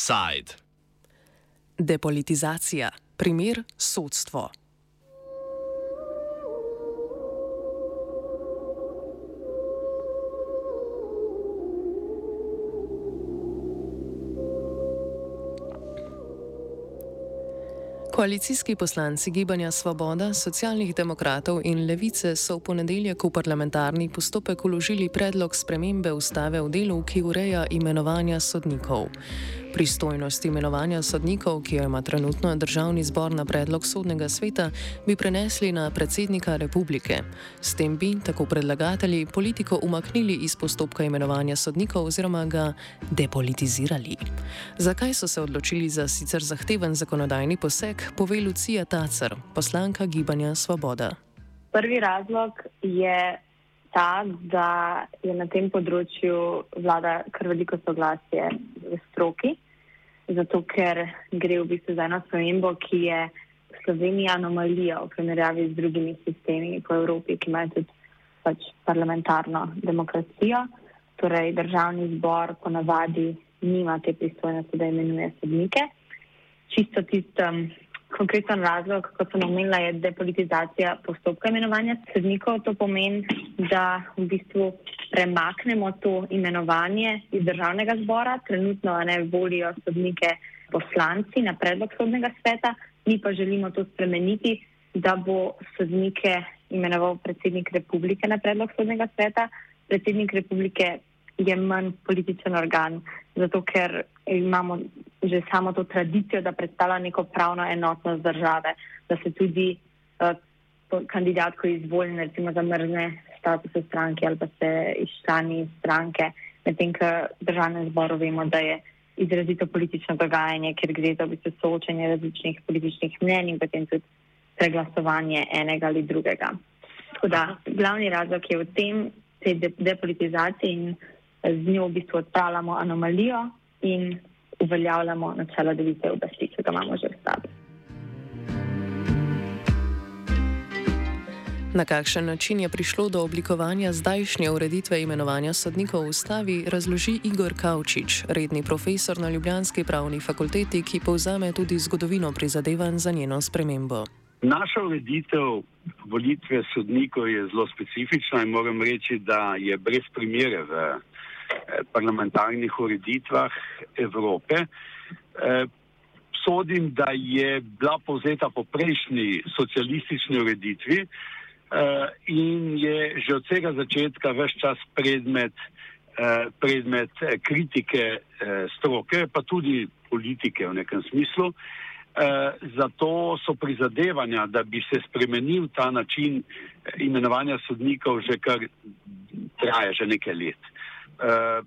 Side. Depolitizacija. Primer sodstvo. Koalicijski poslanci Gibanja Svoboda, socialnih demokratov in levice so v ponedeljek v parlamentarni postopek uložili predlog spremembe ustave v delu, ki ureja imenovanja sodnikov. Pristojnost imenovanja sodnikov, ki jo ima trenutno državni zbor na predlog sodnega sveta, bi prenesli na predsednika republike. S tem bi, tako predlagatelji, politiko umaknili iz postopka imenovanja sodnikov oziroma ga depolitizirali. Zakaj so se odločili za sicer zahteven zakonodajni poseg, pove Lucija Tacer, poslanka Gibanja Svoboda. Prvi razlog je ta, da je na tem področju vlada kar veliko soglasje stroki, zato ker gre v bistvu za eno spremembo, ki je Slovenija anomalija v primerjavi z drugimi sistemi po Evropi, ki imajo tudi pač parlamentarno demokracijo. Torej, državni zbor ponavadi nima te pristojnosti, da imenuje sodnike. Čisto tistem konkreten razlog, kot sem omenila, je depolitizacija postopka imenovanja sodnikov. To pomeni, da v bistvu premaknemo to imenovanje iz državnega zbora. Trenutno ne volijo sodnike poslanci na predlog sodnega sveta, mi pa želimo to spremeniti, da bo sodnike imenoval predsednik republike na predlog sodnega sveta. Predsednik republike je manj političen organ, zato ker imamo že samo to tradicijo, da predstavlja neko pravno enotnost države, da se tudi uh, kandidat, ko je izvoljen, recimo zamrzne statuse stranke ali pa se izčlani stranke, medtem ko državnem zboru vemo, da je izrazito politično dogajanje, ker gre za v bistvu soočenje različnih političnih mnenj in potem tudi preglasovanje enega ali drugega. Tako da glavni razlog je v tem, te depolitizacije in z njo v bistvu odpravljamo anomalijo in uveljavljamo načelo delitve oblasti, ki ga imamo že v stavu. Na kakšen način je prišlo do oblikovanja zdajšnje ureditve imenovanja sodnikov v ustavi, razloži Igor Kavčič, redni profesor na Ljubljanski pravni fakulteti, ki povzame tudi zgodovino prizadevanj za njeno spremembo. Naša ureditev volitve sodnikov je zelo specifična in moram reči, da je brez primere v parlamentarnih ureditvah Evrope. Eh, sodim, da je bila povzeta po prejšnji socialistični ureditvi eh, in je že od vsega začetka vse čas predmet, predmet kritike stroke, pa tudi politike v nekem smislu. Zato so prizadevanja, da bi se spremenil ta način imenovanja sodnikov, že kar traja že nekaj let. Uh,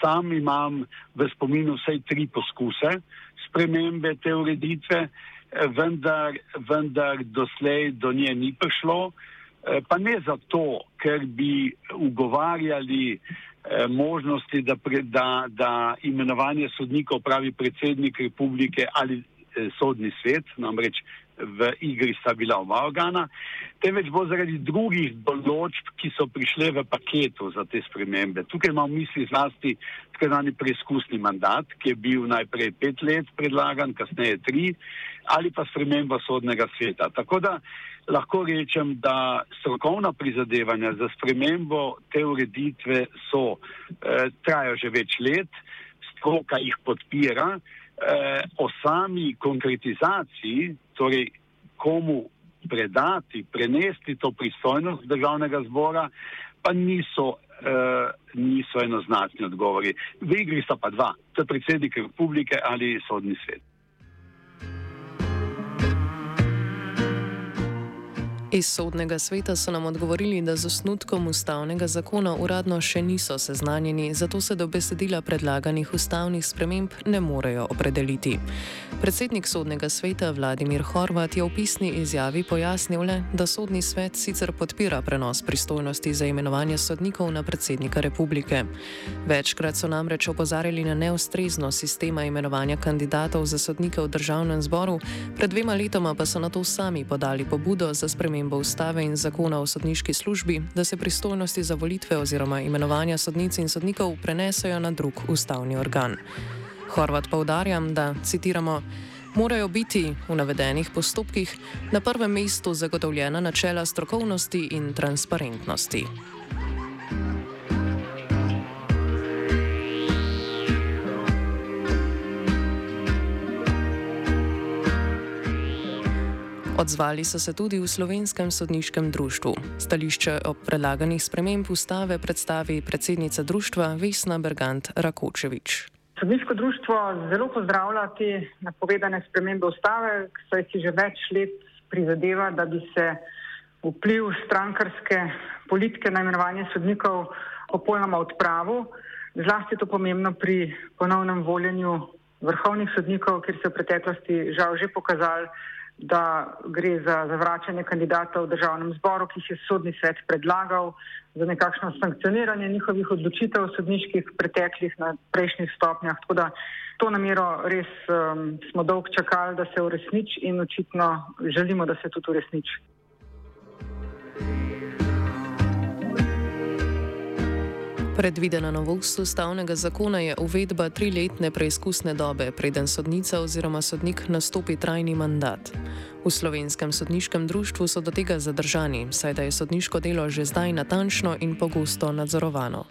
sam imam v spominu vsaj tri poskuse spremembe te ureditve, eh, vendar, vendar doslej do nje ni prišlo. Uh, pa ne zato, ker bi ugovarjali uh, možnosti, da, pre, da, da imenovanje sodnikov pravi predsednik republike ali sodni svet, namreč v igri sta bila oba organa, temveč bo zaradi drugih določb, ki so prišle v paketu za te spremembe. Tukaj imam v misli zlasti imenovani preizkusni mandat, ki je bil najprej pet let predlagan, kasneje tri, ali pa sprememba sodnega sveta. Tako da lahko rečem, da strokovna prizadevanja za spremembo te ureditve so, eh, trajajo že več let, stroka jih podpira eh, o sami konkretizaciji, torej komu predati, prenesti to pristojnost državnega zbora, pa niso, eh, niso enoznačni odgovori. V igri sta pa dva, to je predsednik republike ali sodni svet. Iz sodnega sveta so nam odgovorili, da z osnutkom ustavnega zakona uradno še niso seznanjeni, zato se do besedila predlaganih ustavnih sprememb ne morejo opredeliti. Predsednik sodnega sveta Vladimir Horvat je v pisni izjavi pojasnil le, da sodni svet sicer podpira prenos pristojnosti za imenovanje sodnikov na predsednika republike. Večkrat so namreč opozarjali na neustreznost sistema imenovanja kandidatov za sodnike v državnem zboru, pred dvema letoma pa so na to sami podali pobudo za spremembo spremembo ustave in zakona o sodniški službi, da se pristojnosti za volitve oziroma imenovanja sodnic in sodnikov prenesejo na drug ustavni organ. Horvat poudarja, da, citiramo, morajo biti v navedenih postopkih na prvem mestu zagotovljena načela strokovnosti in transparentnosti. Odzvali so se tudi v slovenskem sodniškem društvu. Stališče o predlaganih sprememb ustave predstavi predsednica društva Vesna Bergant Rakočevič. Sodniško društvo zelo pozdravlja te napovedane spremembe ustave, saj si že več let prizadeva, da bi se vpliv strankarske politike na imenovanje sodnikov popolnoma odpravil. Zlasti je to pomembno pri ponovnem voljenju vrhovnih sodnikov, ker se je v preteklosti žal že pokazalo, da gre za zavračanje kandidatov v državnem zboru, ki jih je sodni svet predlagal, za nekakšno sankcioniranje njihovih odločitev sodniških preteklih na prejšnjih stopnjah. Tako da to namero res um, smo dolgo čakali, da se uresniči in očitno želimo, da se tudi uresniči. Predvidena novost ustavnega zakona je uvedba triletne preizkusne dobe, preden sodnica oziroma sodnik nastopi trajni mandat. V slovenskem sodniškem društvu so do tega zadržani, saj da je sodniško delo že zdaj natančno in pogosto nadzorovano.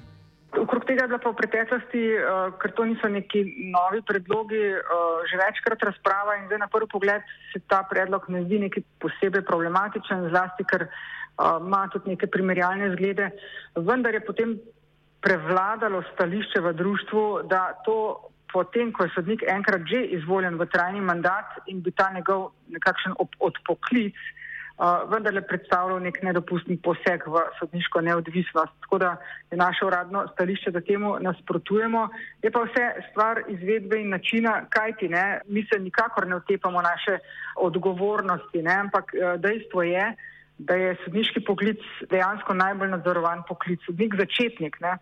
Okrog tega je bila pa v preteklosti, uh, ker to niso neki novi predlogi, uh, že večkrat razprava in zdaj na prvi pogled se ta predlog ne zdi neki posebej problematičen, zlasti ker uh, ima tudi neke primerjalne zglede, vendar je potem prevladalo stališče v društvu, da to potem, ko je sodnik enkrat že izvoljen v trajni mandat in bi ta njegov nekakšen odpoklic uh, vendarle predstavljal nek nedopustni poseg v sodniško neodvisnost. Tako da je naše uradno stališče, da temu nasprotujemo. Je pa vse stvar izvedbe in načina, kaj ti ne, mi se nikakor ne otepamo naše odgovornosti, ne, ampak uh, dejstvo je, da je sodniški poklic dejansko najbolj nadzorovan poklic. Sodnik začetnik, ne,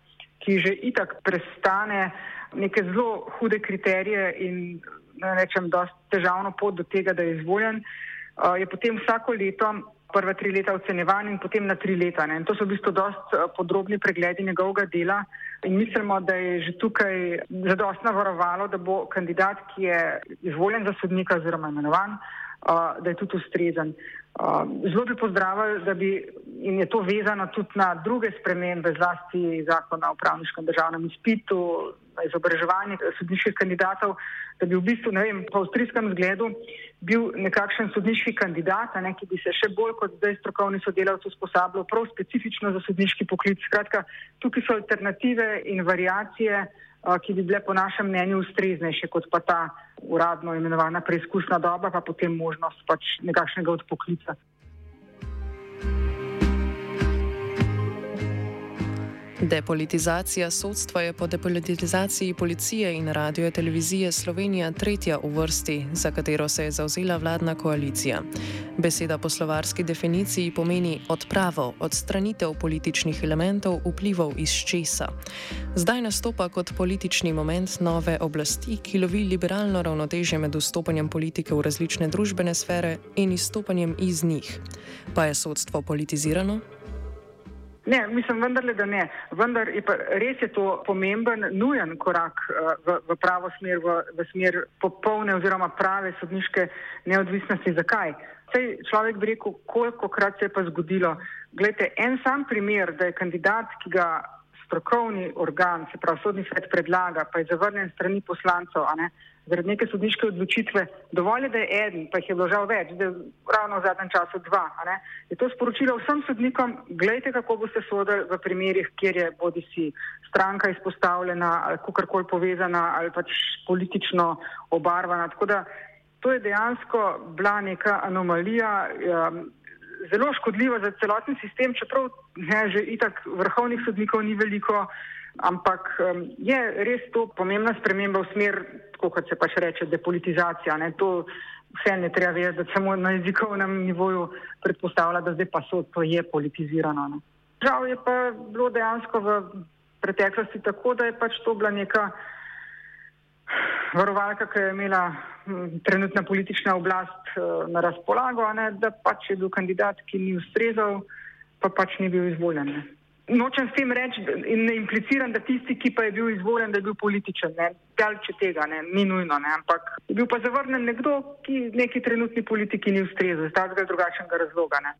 ki že itak prestane neke zelo hude kriterije in ne rečem, je težavno pot do tega, da je izvoljen, uh, je potem vsako leto, prva tri leta ocenjevan in potem na tri leta. Ne. In to so v bistvu dost podrobni pregledi njegovega dela in mislimo, da je že tukaj zadostno varovalo, da bo kandidat, ki je izvoljen za sodnika oziroma imenovan, uh, da je tudi ustrezen. Um, zelo bi pozdravili, da bi, in je to vezano tudi na druge spremembe, zlasti zakona o pravniškem državnem izpitu, izobraževanje sodniških kandidatov, da bi v bistvu, ne vem, po avstrijskem zgledu bil nekakšen sodniški kandidat, ne, ki bi se še bolj kot zdaj strokovni sodelavci usposabljal prav specifično za sodniški poklic. Skratka, tukaj so alternative in variacije ki bi bile po našem mnenju ustreznejše kot pa ta uradno imenovana preizkusna doba, pa potem možnost pač nekakšnega odpoklica. Depolitizacija sodstva je po depolitizaciji policije in radio televizije Slovenija tretja v vrsti, za katero se je zauzela vladna koalicija. Beseda po slovarski definiciji pomeni odpravo, odstranitev političnih elementov vplivov iz česa. Zdaj nastopa kot politični moment nove oblasti, ki lovi liberalno ravnotežje med vstopanjem politike v različne družbene sfere in izstopanjem iz njih. Pa je sodstvo politizirano? Ne, mislim vendarle, da ne. Vendar je pa res je to pomemben, nujen korak uh, v, v pravo smer, v, v smer popolne oziroma prave sodniške neodvisnosti. Zakaj? Sej človek bi rekel, koliko krat se je pa zgodilo. Glejte, en sam primer, da je kandidat, ki ga strokovni organ, se pravi sodni svet predlaga, pa je zavrnjen strani poslancov, zaradi neke sodniške odločitve, dovolj je, da je eden, pa jih je vložal več, da je ravno v zadnjem času dva. Je to sporočilo vsem sodnikom, gledajte, kako boste sodili v primerih, kjer je bodi si stranka izpostavljena ali kakorkoli povezana ali pač politično obarvana. Tako da to je dejansko bila neka anomalija. Um, Zelo škodljivo za celoten sistem, čeprav ne, že itak vrhovnih sodnikov ni veliko, ampak um, je res to pomembna sprememba v smer tako kot se pač reče, depolitizacija. Ne? To vse ne treba vedeti, da samo na jezikovnem nivoju predpostavlja, da zdaj pa so to je politizirano. Ne? Žal je pa bilo dejansko v preteklosti tako, da je pač to bila neka varovalka, ki je imela trenutna politična oblast uh, na razpolago, ne? da pač je bil kandidat, ki ni ustrezal, pa pač ni bil izvoljen. Ne? Nočem s tem reči in ne impliciram, da tisti, ki pa je bil izvoljen, da je bil političen. Dalče tega ne, ni nujno, ne. ampak je bil pa zavrnen nekdo, ki neki trenutni politiki ni ustrezal, iz takega drugačnega razloga. Ne.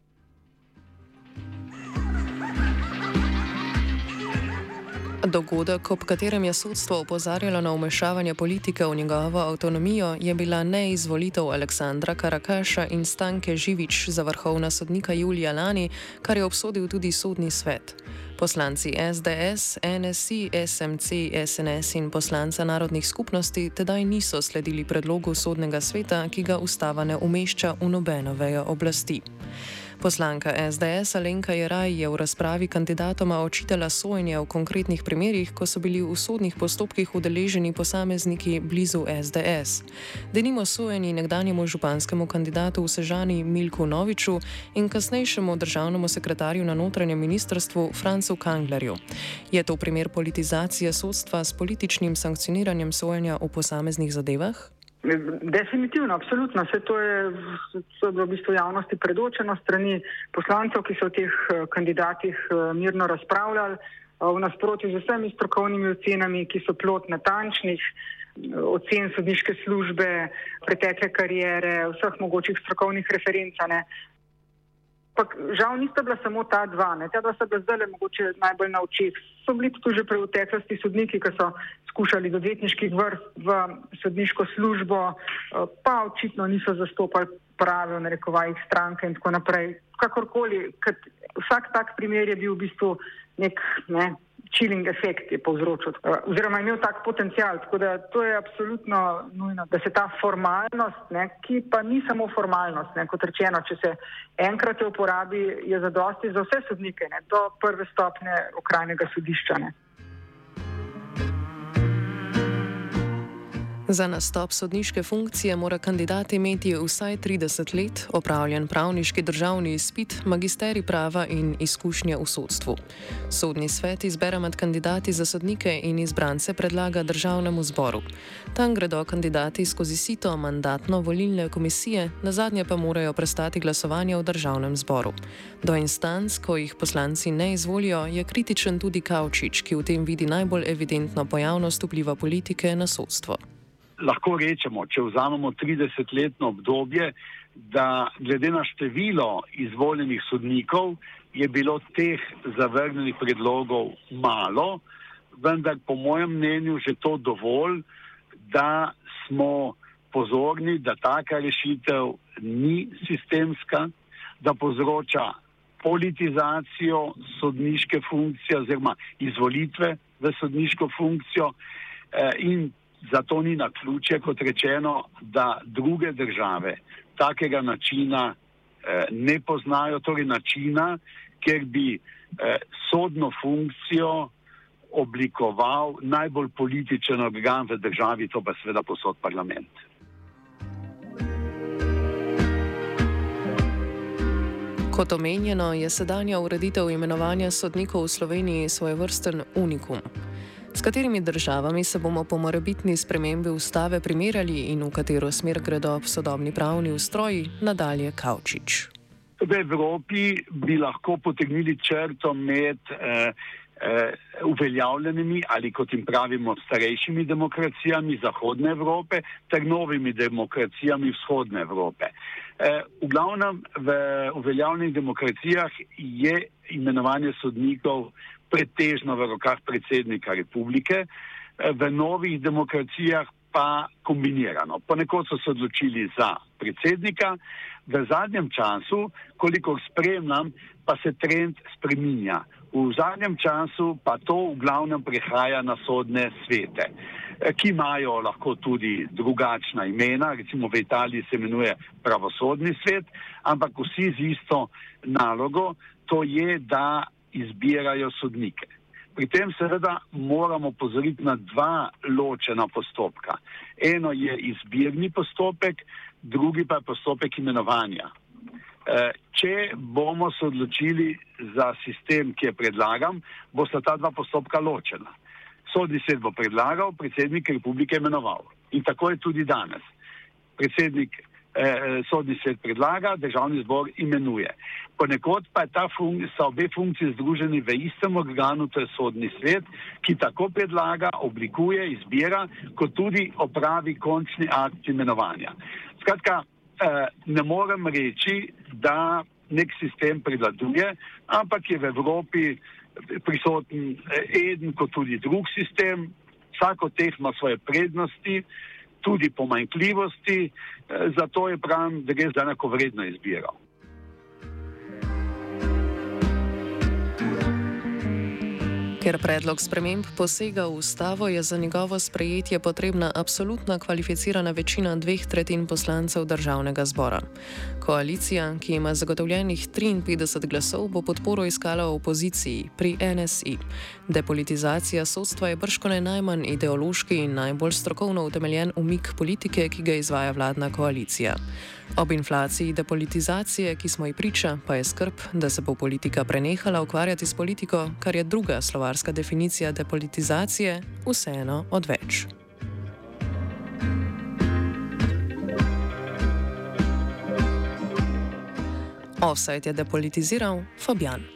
Dogodek, ob katerem je sodstvo opozarjalo na umešavanje politike v njegovo avtonomijo, je bila neizvolitev Aleksandra Karakaša in Stanke Živič za vrhovna sodnika Julija Lani, kar je obsodil tudi sodni svet. Poslanci SDS, NSI, SMC, SNS in poslanca narodnih skupnosti tedaj niso sledili predlogu sodnega sveta, ki ga ustava ne umešča v nobeno vejo oblasti. Poslanka SDS Alenka Jeraj je v razpravi kandidatoma očitala sojenje v konkretnih primerjih, ko so bili v sodnih postopkih udeleženi posamezniki blizu SDS. Denimo sojeni nekdanjemu županskemu kandidatu v Sežani Milku Noviču in kasnejšemu državnemu sekretarju na notranjem ministrstvu Francu Kanglerju. Je to primer politizacije sodstva s političnim sankcioniranjem sojenja v posameznih zadevah? Definitivno, absolutno. Vse to je, to je bilo v bistvu javnosti predočeno strani poslancev, ki so o teh eh, kandidatih eh, mirno razpravljali, eh, v nasprotju z vsemi strokovnimi ocenami, ki so plot natančnih ocen sodniške službe, pretekle karijere, vseh mogočih strokovnih referencane. Pa, žal nista bila samo ta dva, ne. ta dva sta bila zdaj mogoče najbolj na očeh. So bili tudi že v teklosti sodniki, ki so skušali do odvetniških vrst v sodniško službo, eh, pa očitno niso zastopali prave, narekovajih stranke in tako naprej. Kakorkoli, vsak tak primer je bil v bistvu nek ne, chilling efekt je povzročil, eh, oziroma imel tak potencial. Tako da to je absolutno nujno, da se ta formalnost, ne, ki pa ni samo formalnost, ne, kot rečeno, če se enkrat jo uporabi, je zadosti za vse sodnike, ne, do prve stopne okrajnega sodišča. Ne. Za nastop sodniške funkcije mora kandidat imeti vsaj 30 let, opravljen pravniški državni izpit, magisteri prava in izkušnje v sodstvu. Sodni svet izbere med kandidati za sodnike in izbrance predlaga državnemu zboru. Tam gredo kandidati skozi sito mandatno-volilne komisije, na zadnje pa morajo prestati glasovanje v državnem zboru. Do instanc, ko jih poslanci ne izvolijo, je kritičen tudi Kaučič, ki v tem vidi najbolj evidentno pojavnost vpliva politike na sodstvo lahko rečemo, če vzamemo 30-letno obdobje, da glede na število izvoljenih sodnikov je bilo teh zavrnjenih predlogov malo, vendar po mojem mnenju že to dovolj, da smo pozorni, da taka rešitev ni sistemska, da povzroča politizacijo sodniške funkcije oziroma izvolitve v sodniško funkcijo eh, in Zato ni na ključe, kot rečeno, da druge države takega načina eh, ne poznajo, torej načina, ker bi eh, sodno funkcijo oblikoval najbolj političen organ v državi, to pa seveda posod parlament. Kot omenjeno, je sedanja ureditev imenovanja sodnikov v Sloveniji svoj vrsten unikum. S katerimi državami se bomo po morebitni spremembi ustave primerjali in v katero smer gredo sodobni pravni ustroji, nadalje Kaučič. V Evropi bi lahko potegnili črto med eh, eh, uveljavljenimi ali kot jim pravimo starejšimi demokracijami Zahodne Evrope ter novimi demokracijami Vzhodne Evrope. Eh, v glavnem v uveljavljenih demokracijah je imenovanje sodnikov pretežno v rokah predsednika republike, eh, v novih demokracijah pa kombinirano. Ponekod so se odločili za predsednika, v zadnjem času, koliko spremljam, pa se trend spreminja. V zadnjem času pa to v glavnem prehaja na sodne svete, eh, ki imajo lahko tudi drugačna imena, recimo v Italiji se imenuje pravosodni svet, ampak vsi z isto nalogo, to je, da izbirajo sodnike. Pri tem seveda moramo pozoriti na dva ločena postopka. Eno je izbirni postopek, drugi pa je postopek imenovanja. E, če bomo se odločili za sistem, ki je predlagan, bo sta ta dva postopka ločena. Sodni svet bo predlagal, predsednik republike imenoval. In tako je tudi danes. Predsednik eh, sodni svet predlaga, državni zbor imenuje. Ponekod pa fun so obe funkcije združeni v istem organu, to je sodni svet, ki tako predlaga, oblikuje, izbira, kot tudi opravi končni akt imenovanja. Skratka, eh, ne morem reči, da nek sistem prevladuje, ampak je v Evropi prisoten eh, en kot tudi drug sistem, vsak od teh ima svoje prednosti, tudi pomanjkljivosti, eh, zato je pravim, da gre za enako vredno izbiro. Ker predlog sprememb posega v ustavo, je za njegovo sprejetje potrebna absolutna kvalificirana večina dveh tretjin poslancev državnega zbora. Koalicija, ki ima zagotovljenih 53 glasov, bo podporo iskala v opoziciji pri NSI. Depolitizacija sodstva je brškone najmanj ideološki in najbolj strokovno utemeljen umik politike, ki ga izvaja vladna koalicija. Ob inflaciji depolitizacije, ki smo ji priča, pa je skrb, da se bo politika prenehala ukvarjati s politiko, kar je druga slovarska definicija depolitizacije, vseeno odveč. Offside je depolitiziral Fabian.